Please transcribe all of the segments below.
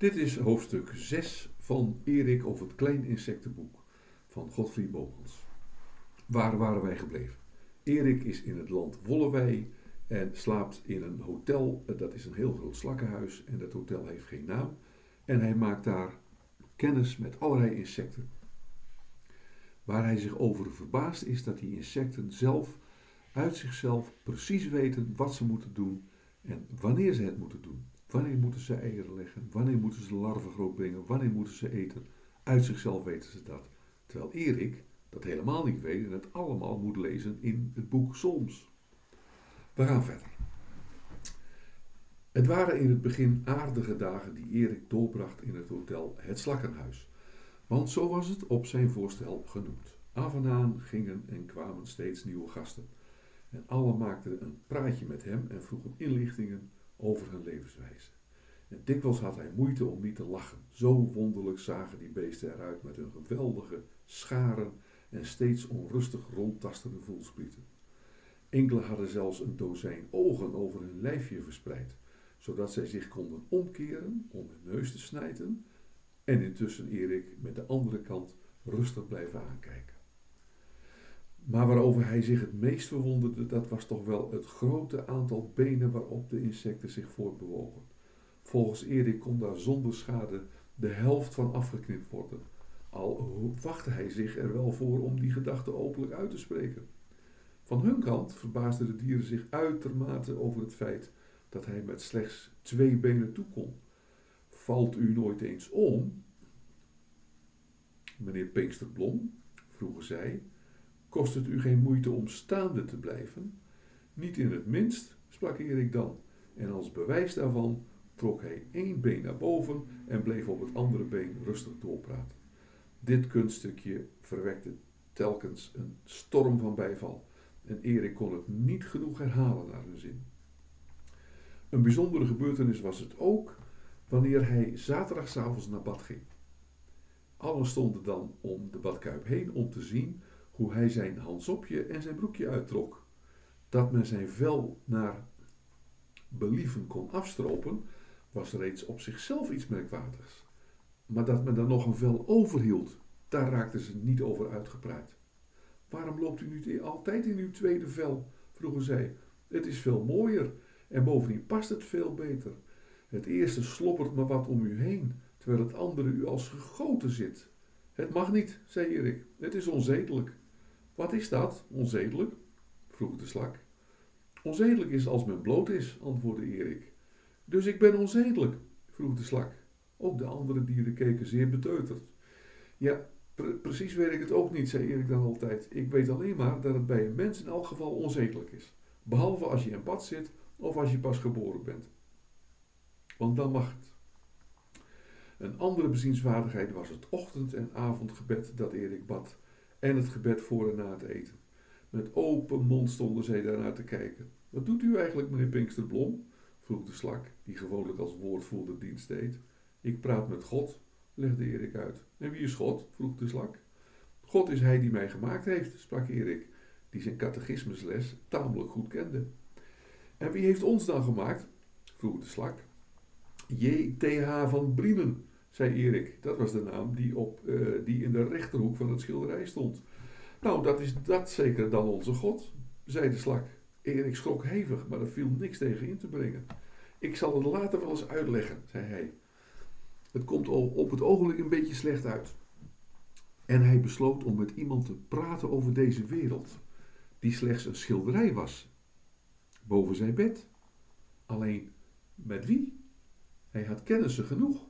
Dit is hoofdstuk 6 van Erik of het Klein Insectenboek van Godfried Bogels. Waar waren wij gebleven? Erik is in het land Wollewij en slaapt in een hotel. Dat is een heel groot slakkenhuis en dat hotel heeft geen naam. En hij maakt daar kennis met allerlei insecten. Waar hij zich over verbaast is dat die insecten zelf uit zichzelf precies weten wat ze moeten doen en wanneer ze het moeten doen. Wanneer moeten ze eieren leggen? Wanneer moeten ze larven groot brengen? Wanneer moeten ze eten? Uit zichzelf weten ze dat. Terwijl Erik dat helemaal niet weet en het allemaal moet lezen in het boek Soms. We gaan verder. Het waren in het begin aardige dagen die Erik doorbracht in het hotel Het Slakkenhuis. Want zo was het op zijn voorstel genoemd. Af en aan gingen en kwamen steeds nieuwe gasten. En alle maakten een praatje met hem en vroegen inlichtingen over hun levenswijze. En dikwijls had hij moeite om niet te lachen. Zo wonderlijk zagen die beesten eruit met hun geweldige scharen en steeds onrustig rondtastende voelsprieten. Enkele hadden zelfs een dozijn ogen over hun lijfje verspreid, zodat zij zich konden omkeren om hun neus te snijden en intussen Erik met de andere kant rustig blijven aankijken. Maar waarover hij zich het meest verwonderde, dat was toch wel het grote aantal benen waarop de insecten zich voortbewogen. Volgens Erik kon daar zonder schade de helft van afgeknipt worden, al wachtte hij zich er wel voor om die gedachte openlijk uit te spreken. Van hun kant verbaasden de dieren zich uitermate over het feit dat hij met slechts twee benen toe kon. Valt u nooit eens om? Meneer Pinksterblom, vroegen zij, kost het u geen moeite om staande te blijven? Niet in het minst, sprak Erik dan, en als bewijs daarvan trok hij één been naar boven en bleef op het andere been rustig doorpraten. Dit kunststukje verwekte telkens een storm van bijval en Erik kon het niet genoeg herhalen naar hun zin. Een bijzondere gebeurtenis was het ook wanneer hij zaterdagavond naar bad ging. Allen stonden dan om de badkuip heen om te zien hoe hij zijn handsopje en zijn broekje uittrok. Dat men zijn vel naar believen kon afstropen, was reeds op zichzelf iets merkwaardigs. Maar dat men dan nog een vel overhield, daar raakten ze niet over uitgepraat. Waarom loopt u nu altijd in uw tweede vel? vroegen zij. Het is veel mooier en bovendien past het veel beter. Het eerste sloppert maar wat om u heen, terwijl het andere u als gegoten zit. Het mag niet, zei Erik. Het is onzedelijk. Wat is dat, onzedelijk? vroeg de slak. Onzedelijk is als men bloot is, antwoordde Erik. Dus ik ben onzedelijk, vroeg de slak. Ook de andere dieren keken zeer beteuterd. Ja, precies weet ik het ook niet, zei Erik dan altijd. Ik weet alleen maar dat het bij een mens in elk geval onzedelijk is. Behalve als je in bad zit of als je pas geboren bent. Want dan mag het. Een andere bezienswaardigheid was het ochtend- en avondgebed dat Erik bad en het gebed voor en na het eten. Met open mond stonden zij daarnaar te kijken. Wat doet u eigenlijk, meneer Pinksterblom? vroeg de slak, die gewoonlijk als woordvoerder dienst deed. Ik praat met God, legde Erik uit. En wie is God? vroeg de slak. God is hij die mij gemaakt heeft, sprak Erik, die zijn catechismusles tamelijk goed kende. En wie heeft ons dan gemaakt? vroeg de slak. J.T.H. van Briemen, zei Erik. Dat was de naam die, op, uh, die in de rechterhoek van het schilderij stond. Nou, dat is dat zeker dan onze God, zei de slak. Erik schrok hevig, maar er viel niks tegen in te brengen. Ik zal het later wel eens uitleggen, zei hij. Het komt op het ogenblik een beetje slecht uit. En hij besloot om met iemand te praten over deze wereld, die slechts een schilderij was, boven zijn bed. Alleen met wie? Hij had kennissen genoeg.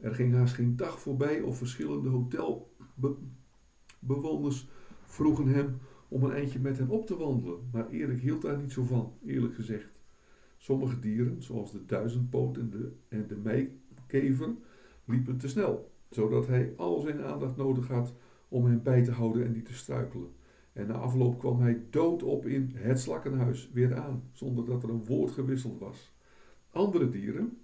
Er ging haast geen dag voorbij of verschillende hotelbewoners vroegen hem om een eindje met hem op te wandelen, maar Erik hield daar niet zo van, eerlijk gezegd. Sommige dieren, zoals de duizendpoot en de, en de meikever, liepen te snel, zodat hij al zijn aandacht nodig had om hem bij te houden en niet te struikelen. En na afloop kwam hij doodop in het slakkenhuis weer aan, zonder dat er een woord gewisseld was. Andere dieren,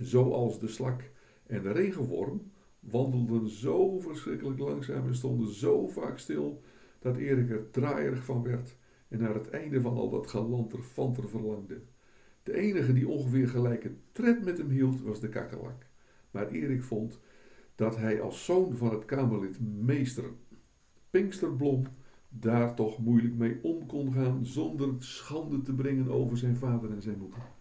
zoals de slak en de regenworm, wandelden zo verschrikkelijk langzaam en stonden zo vaak stil dat Erik er draaierig van werd en naar het einde van al dat galanter fanter verlangde. De enige die ongeveer gelijke tred met hem hield was de kakkelak. Maar Erik vond dat hij als zoon van het Kamerlid meester Pinksterblom daar toch moeilijk mee om kon gaan zonder schande te brengen over zijn vader en zijn moeder.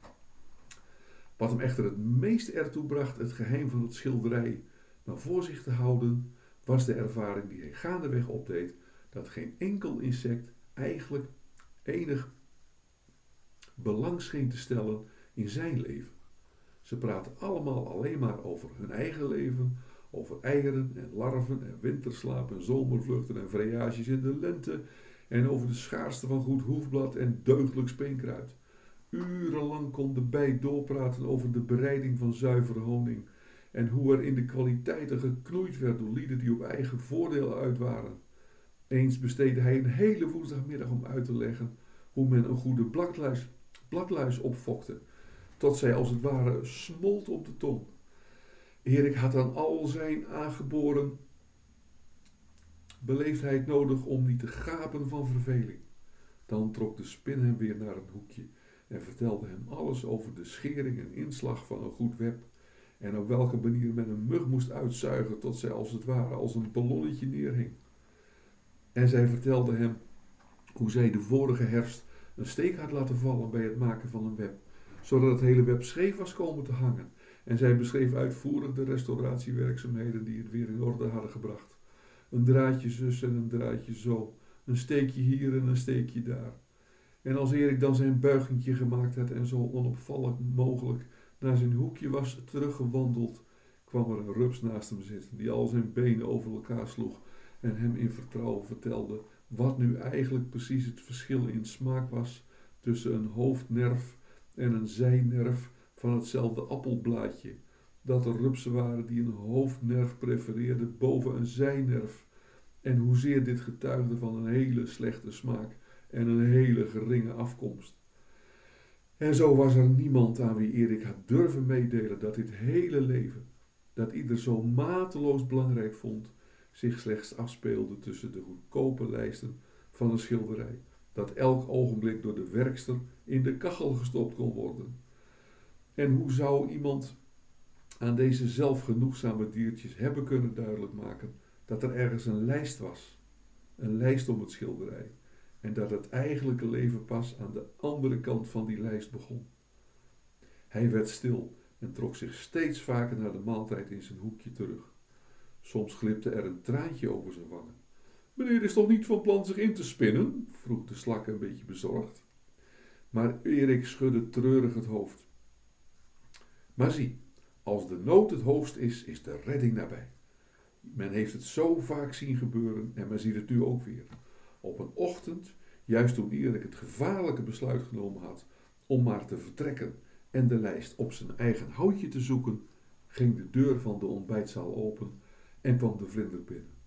Wat hem echter het meest ertoe bracht het geheim van het schilderij naar voor zich te houden, was de ervaring die hij gaandeweg opdeed dat geen enkel insect eigenlijk enig belang scheen te stellen in zijn leven. Ze praten allemaal alleen maar over hun eigen leven, over eieren en larven en winterslaap en zomervluchten en vreages in de lente en over de schaarste van goed hoefblad en deugdelijk speenkruid. Urenlang kon de bij doorpraten over de bereiding van zuivere honing en hoe er in de kwaliteiten geknoeid werd door lieden die op eigen voordeel uit waren. Eens besteedde hij een hele woensdagmiddag om uit te leggen hoe men een goede bladluis, bladluis opfokte, tot zij als het ware smolt op de tong. Erik had dan al zijn aangeboren beleefdheid nodig om niet te gapen van verveling. Dan trok de spin hem weer naar een hoekje en vertelde hem alles over de schering en inslag van een goed web en op welke manier men een mug moest uitzuigen tot zij als het ware als een ballonnetje neerhing. En zij vertelde hem hoe zij de vorige herfst een steek had laten vallen bij het maken van een web, zodat het hele web scheef was komen te hangen. En zij beschreef uitvoerig de restauratiewerkzaamheden die het weer in orde hadden gebracht. Een draadje zus en een draadje zo, een steekje hier en een steekje daar. En als Erik dan zijn buigingje gemaakt had en zo onopvallend mogelijk naar zijn hoekje was teruggewandeld, kwam er een rups naast hem zitten, die al zijn benen over elkaar sloeg en hem in vertrouwen vertelde wat nu eigenlijk precies het verschil in smaak was tussen een hoofdnerf en een zijnerf van hetzelfde appelblaadje. Dat er rupsen waren die een hoofdnerf prefereerden boven een zijnerf. En hoezeer dit getuigde van een hele slechte smaak en een hele geringe afkomst. En zo was er niemand aan wie Erik had durven meedelen dat dit hele leven, dat ieder zo mateloos belangrijk vond, zich slechts afspeelde tussen de goedkope lijsten van een schilderij, dat elk ogenblik door de werkster in de kachel gestopt kon worden. En hoe zou iemand aan deze zelfgenoegzame diertjes hebben kunnen duidelijk maken dat er ergens een lijst was, een lijst om het schilderij, en dat het eigenlijke leven pas aan de andere kant van die lijst begon. Hij werd stil en trok zich steeds vaker naar de maaltijd in zijn hoekje terug. Soms glipte er een traantje over zijn wangen. Meneer is toch niet van plan zich in te spinnen? vroeg de slak een beetje bezorgd. Maar Erik schudde treurig het hoofd. Maar zie, als de nood het hoogst is, is de redding nabij. Men heeft het zo vaak zien gebeuren en men ziet het nu ook weer. Op een ochtend, juist toen Erik het gevaarlijke besluit genomen had om maar te vertrekken en de lijst op zijn eigen houtje te zoeken, ging de deur van de ontbijtzaal open en kwam de vlinder binnen.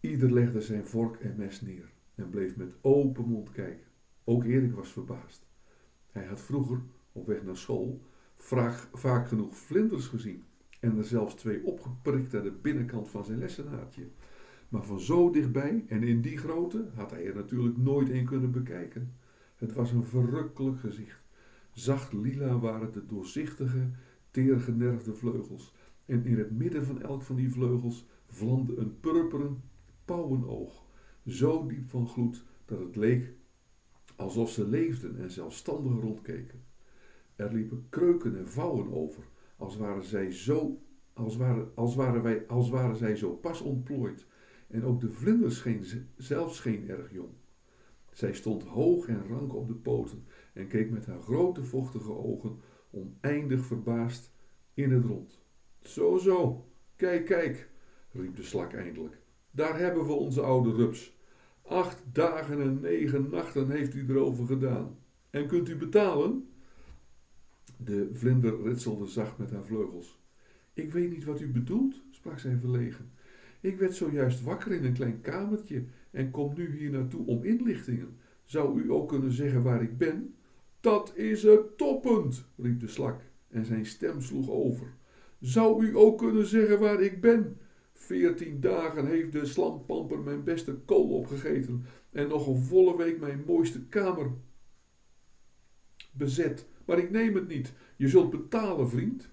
Ieder legde zijn vork en mes neer en bleef met open mond kijken. Ook Erik was verbaasd. Hij had vroeger, op weg naar school, vaak genoeg vlinders gezien en er zelfs twee opgeprikt aan de binnenkant van zijn lessenaartje. Maar van zo dichtbij en in die grootte had hij er natuurlijk nooit een kunnen bekijken. Het was een verrukkelijk gezicht. Zacht lila waren de doorzichtige, teergenerfde vleugels. En in het midden van elk van die vleugels vlamde een purperen pauwenoog, zo diep van gloed dat het leek alsof ze leefden en zelfstandig rondkeken. Er liepen kreuken en vouwen over, als waren zij zo, als waren, als waren wij, als waren zij zo pas ontplooid. En ook de vlinder scheen zelf scheen erg jong. Zij stond hoog en rank op de poten en keek met haar grote vochtige ogen oneindig verbaasd in het rond. Zo, zo, kijk, kijk, riep de slak eindelijk. Daar hebben we onze oude rups. Acht dagen en negen nachten heeft u erover gedaan. En kunt u betalen? De vlinder ritselde zacht met haar vleugels. Ik weet niet wat u bedoelt, sprak zij verlegen. Ik werd zojuist wakker in een klein kamertje en kom nu hier naartoe om inlichtingen. Zou u ook kunnen zeggen waar ik ben? Dat is het toppunt, riep de slak en zijn stem sloeg over. Zou u ook kunnen zeggen waar ik ben? Veertien dagen heeft de slampamper mijn beste kool opgegeten en nog een volle week mijn mooiste kamer bezet. Maar ik neem het niet. Je zult betalen, vriend.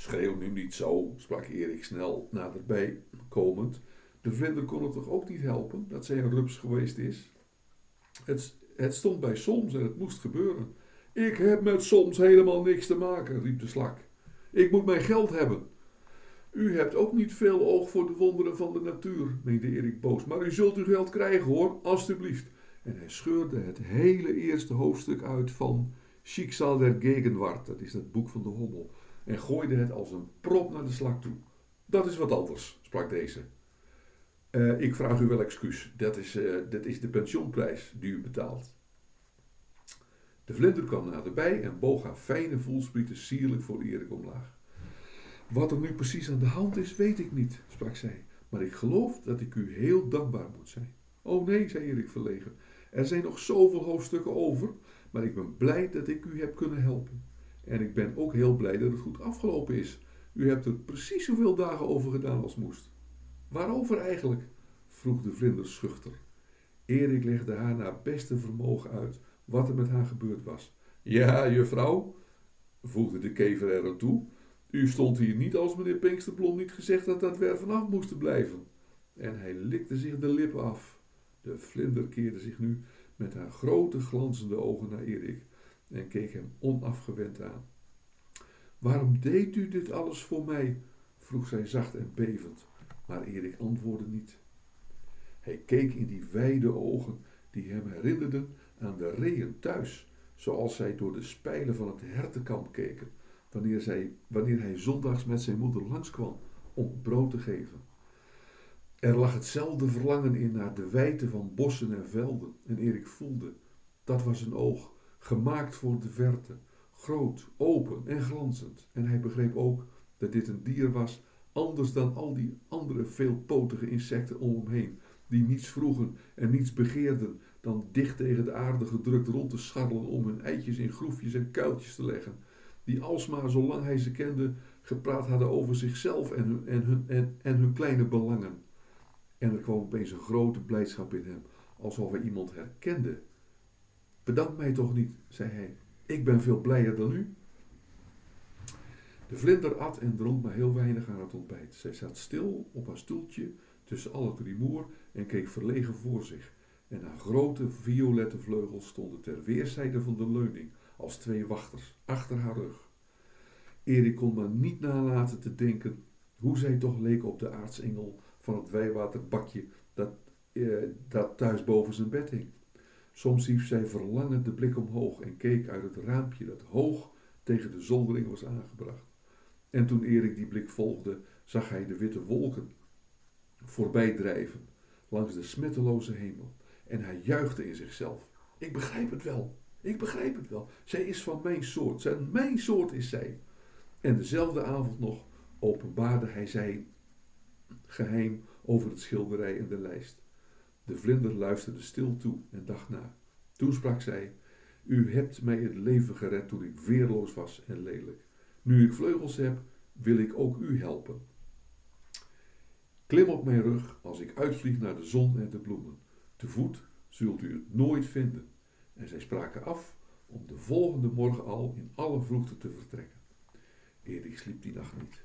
Schreeuw nu niet zo, sprak Erik snel naderbij komend. De vlinder kon het toch ook niet helpen dat zij een rups geweest is? Het, het stond bij soms en het moest gebeuren. Ik heb met soms helemaal niks te maken, riep de slak. Ik moet mijn geld hebben. U hebt ook niet veel oog voor de wonderen van de natuur, meende Erik boos, maar u zult uw geld krijgen hoor, alstublieft. En hij scheurde het hele eerste hoofdstuk uit van Schicksal der Gegenwart, dat is dat boek van de Hommel, en gooide het als een prop naar de slak toe. Dat is wat anders, sprak deze. Uh, ik vraag u wel excuus, dat is, uh, dat is de pensioenprijs die u betaalt. De vlinder kwam naderbij en boog haar fijne voelsprieten sierlijk voor Erik omlaag. Wat er nu precies aan de hand is, weet ik niet, sprak zij, maar ik geloof dat ik u heel dankbaar moet zijn. Oh nee, zei Erik verlegen, er zijn nog zoveel hoofdstukken over, maar ik ben blij dat ik u heb kunnen helpen. En ik ben ook heel blij dat het goed afgelopen is. U hebt er precies zoveel dagen over gedaan als moest. Waarover eigenlijk? vroeg de vlinder schuchter. Erik legde haar naar beste vermogen uit wat er met haar gebeurd was. Ja, juffrouw, voegde de kever er aan toe, u stond hier niet als meneer Pinksterblom niet gezegd had dat we er vanaf moesten blijven. En hij likte zich de lippen af. De vlinder keerde zich nu met haar grote glanzende ogen naar Erik en keek hem onafgewend aan. Waarom deed u dit alles voor mij? vroeg zij zacht en bevend, maar Erik antwoordde niet. Hij keek in die wijde ogen die hem herinnerden aan de reeën thuis, zoals zij door de spijlen van het hertenkamp keken, wanneer, zij, wanneer hij zondags met zijn moeder langskwam om brood te geven. Er lag hetzelfde verlangen in naar de wijte van bossen en velden, en Erik voelde, dat was een oog, gemaakt voor de verte, groot, open en glanzend. En hij begreep ook dat dit een dier was, anders dan al die andere veelpotige insecten om hem heen, die niets vroegen en niets begeerden dan dicht tegen de aarde gedrukt rond te scharrelen om hun eitjes in groefjes en kuiltjes te leggen, die alsmaar, zolang hij ze kende, gepraat hadden over zichzelf en hun, en hun, en, en hun kleine belangen. En er kwam opeens een grote blijdschap in hem, alsof hij iemand herkende. Bedank mij toch niet, zei hij. Ik ben veel blijer dan u. De vlinder at en dronk maar heel weinig aan het ontbijt. Zij zat stil op haar stoeltje tussen al het rumoer en keek verlegen voor zich. En haar grote violette vleugels stonden ter weerszijde van de leuning als twee wachters achter haar rug. Erik kon maar niet nalaten te denken hoe zij toch leek op de aartsengel van het wijwaterbakje dat, eh, dat thuis boven zijn bed hing. Soms hief zij verlangend de blik omhoog en keek uit het raampje dat hoog tegen de zoldering was aangebracht. En toen Erik die blik volgde, zag hij de witte wolken voorbij drijven langs de smetteloze hemel. En hij juichte in zichzelf. Ik begrijp het wel. Ik begrijp het wel. Zij is van mijn soort. Zijn mijn soort is zij. En dezelfde avond nog openbaarde hij zijn geheim over het schilderij en de lijst. De vlinder luisterde stil toe en dacht na. Toen sprak zij: U hebt mij het leven gered toen ik weerloos was en lelijk. Nu ik vleugels heb, wil ik ook u helpen. Klim op mijn rug als ik uitvlieg naar de zon en de bloemen. Te voet zult u het nooit vinden. En zij spraken af om de volgende morgen al in alle vroegte te vertrekken. Erik sliep die nacht niet.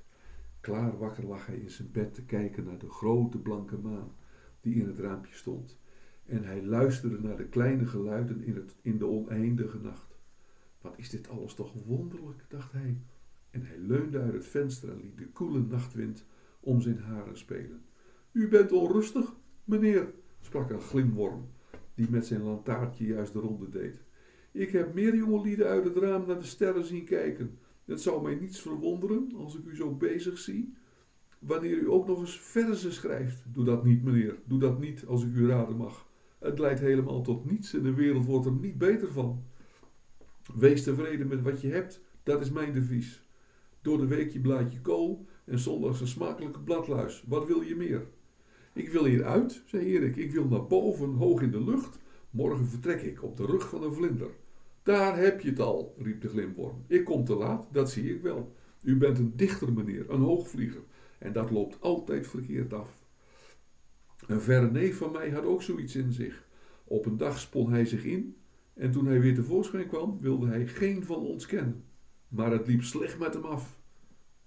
Klaar wakker lag hij in zijn bed te kijken naar de grote blanke maan die in het raampje stond. En hij luisterde naar de kleine geluiden in, het, in de oneindige nacht. Wat is dit alles toch wonderlijk, dacht hij. En hij leunde uit het venster en liet de koele nachtwind om zijn haren spelen. U bent onrustig, meneer, sprak een glimworm, die met zijn lantaartje juist de ronde deed. Ik heb meer jongelieden uit het raam naar de sterren zien kijken. Het zou mij niets verwonderen als ik u zo bezig zie. Wanneer u ook nog eens verzen schrijft. Doe dat niet, meneer. Doe dat niet, als ik u raden mag. Het leidt helemaal tot niets en de wereld wordt er niet beter van. Wees tevreden met wat je hebt, dat is mijn devies. Door de week je blaadje kool en zondags een smakelijke bladluis. Wat wil je meer? Ik wil hier uit, zei Erik. Ik wil naar boven, hoog in de lucht. Morgen vertrek ik op de rug van een vlinder. Daar heb je het al, riep de glimworm. Ik kom te laat, dat zie ik wel. U bent een dichter, meneer, een hoogvlieger. En dat loopt altijd verkeerd af. Een verre neef van mij had ook zoiets in zich. Op een dag spon hij zich in en toen hij weer tevoorschijn kwam, wilde hij geen van ons kennen. Maar het liep slecht met hem af.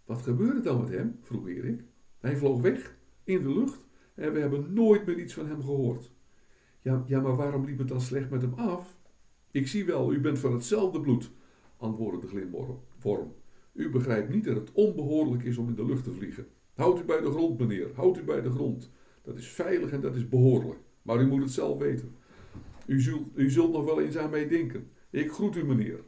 Wat gebeurde dan met hem? vroeg Erik. Hij vloog weg, in de lucht, en we hebben nooit meer iets van hem gehoord. Ja, ja, maar waarom liep het dan slecht met hem af? Ik zie wel, u bent van hetzelfde bloed, antwoordde de glimworm. U begrijpt niet dat het onbehoorlijk is om in de lucht te vliegen. Houd u bij de grond, meneer, houd u bij de grond. Dat is veilig en dat is behoorlijk. Maar u moet het zelf weten. U zult, u zult nog wel eens aan mij denken. Ik groet u, meneer.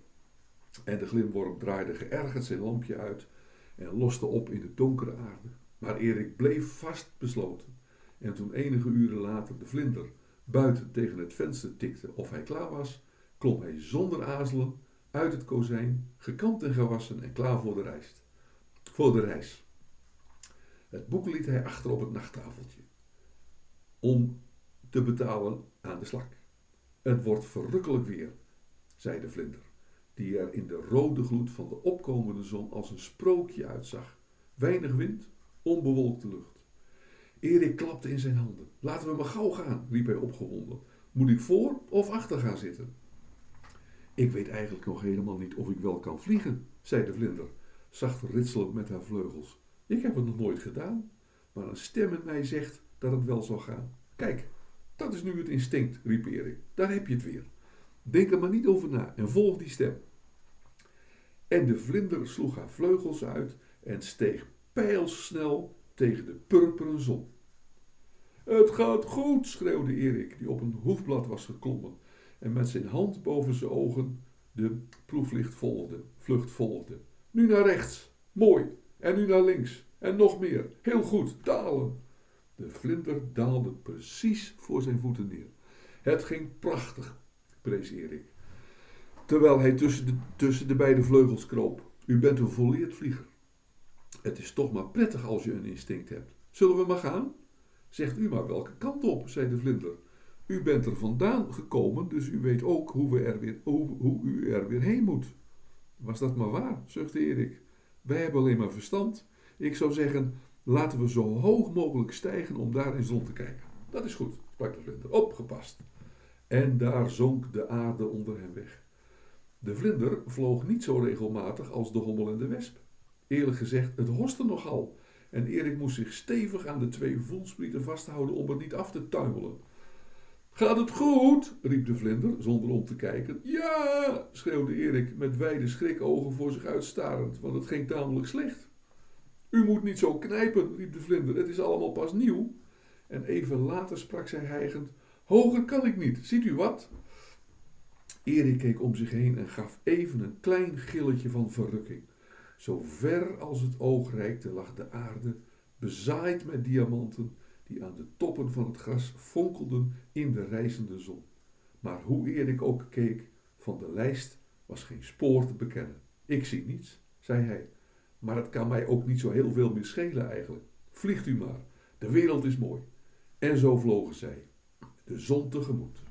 En de glimworm draaide geërgerd zijn lampje uit en loste op in de donkere aarde. Maar Erik bleef vastbesloten. En toen enige uren later de vlinder buiten tegen het venster tikte of hij klaar was, klom hij zonder aarzelen uit het kozijn, gekant en gewassen en klaar voor de reis. Voor de reis. Het boek liet hij achter op het nachttafeltje. Om te betalen aan de slak. Het wordt verrukkelijk weer, zei de vlinder, die er in de rode gloed van de opkomende zon als een sprookje uitzag. Weinig wind, onbewolkte lucht. Erik klapte in zijn handen. Laten we maar gauw gaan, riep hij opgewonden. Moet ik voor of achter gaan zitten? Ik weet eigenlijk nog helemaal niet of ik wel kan vliegen, zei de vlinder, zacht ritselend met haar vleugels. Ik heb het nog nooit gedaan, maar een stem in mij zegt dat het wel zal gaan. Kijk, dat is nu het instinct, riep Erik. Daar heb je het weer. Denk er maar niet over na en volg die stem. En de vlinder sloeg haar vleugels uit en steeg pijlsnel tegen de purperen zon. Het gaat goed, schreeuwde Erik, die op een hoefblad was geklommen en met zijn hand boven zijn ogen de proeflicht volgde, vlucht volgde. Nu naar rechts, mooi, en nu naar links, en nog meer, heel goed, dalen. De vlinder daalde precies voor zijn voeten neer. Het ging prachtig, prees Erik, terwijl hij tussen de, tussen de beide vleugels kroop. U bent een volleerd vlieger. Het is toch maar prettig als je een instinct hebt. Zullen we maar gaan? Zegt u maar welke kant op, zei de vlinder. U bent er vandaan gekomen, dus u weet ook hoe, we er weer, hoe, hoe u er weer heen moet. Was dat maar waar, zuchtte Erik. Wij hebben alleen maar verstand. Ik zou zeggen, laten we zo hoog mogelijk stijgen om daar in zon te kijken. Dat is goed, sprak de vlinder. Opgepast. En daar zonk de aarde onder hem weg. De vlinder vloog niet zo regelmatig als de hommel en de wesp. Eerlijk gezegd, het hoste nogal. En Erik moest zich stevig aan de twee voelsprieten vasthouden om het niet af te tuimelen. Gaat het goed? riep de vlinder, zonder om te kijken. Ja, schreeuwde Erik met wijde schrikogen voor zich uitstarend, want het ging tamelijk slecht. U moet niet zo knijpen, riep de vlinder, het is allemaal pas nieuw. En even later sprak zij hijgend: Hoger kan ik niet, ziet u wat? Erik keek om zich heen en gaf even een klein gilletje van verrukking. Zo ver als het oog reikte lag de aarde, bezaaid met diamanten die aan de toppen van het gras fonkelden in de rijzende zon. Maar hoe Erik ook keek, van de lijst was geen spoor te bekennen. Ik zie niets, zei hij, maar het kan mij ook niet zo heel veel meer schelen eigenlijk. Vliegt u maar, de wereld is mooi. En zo vlogen zij, de zon tegemoet.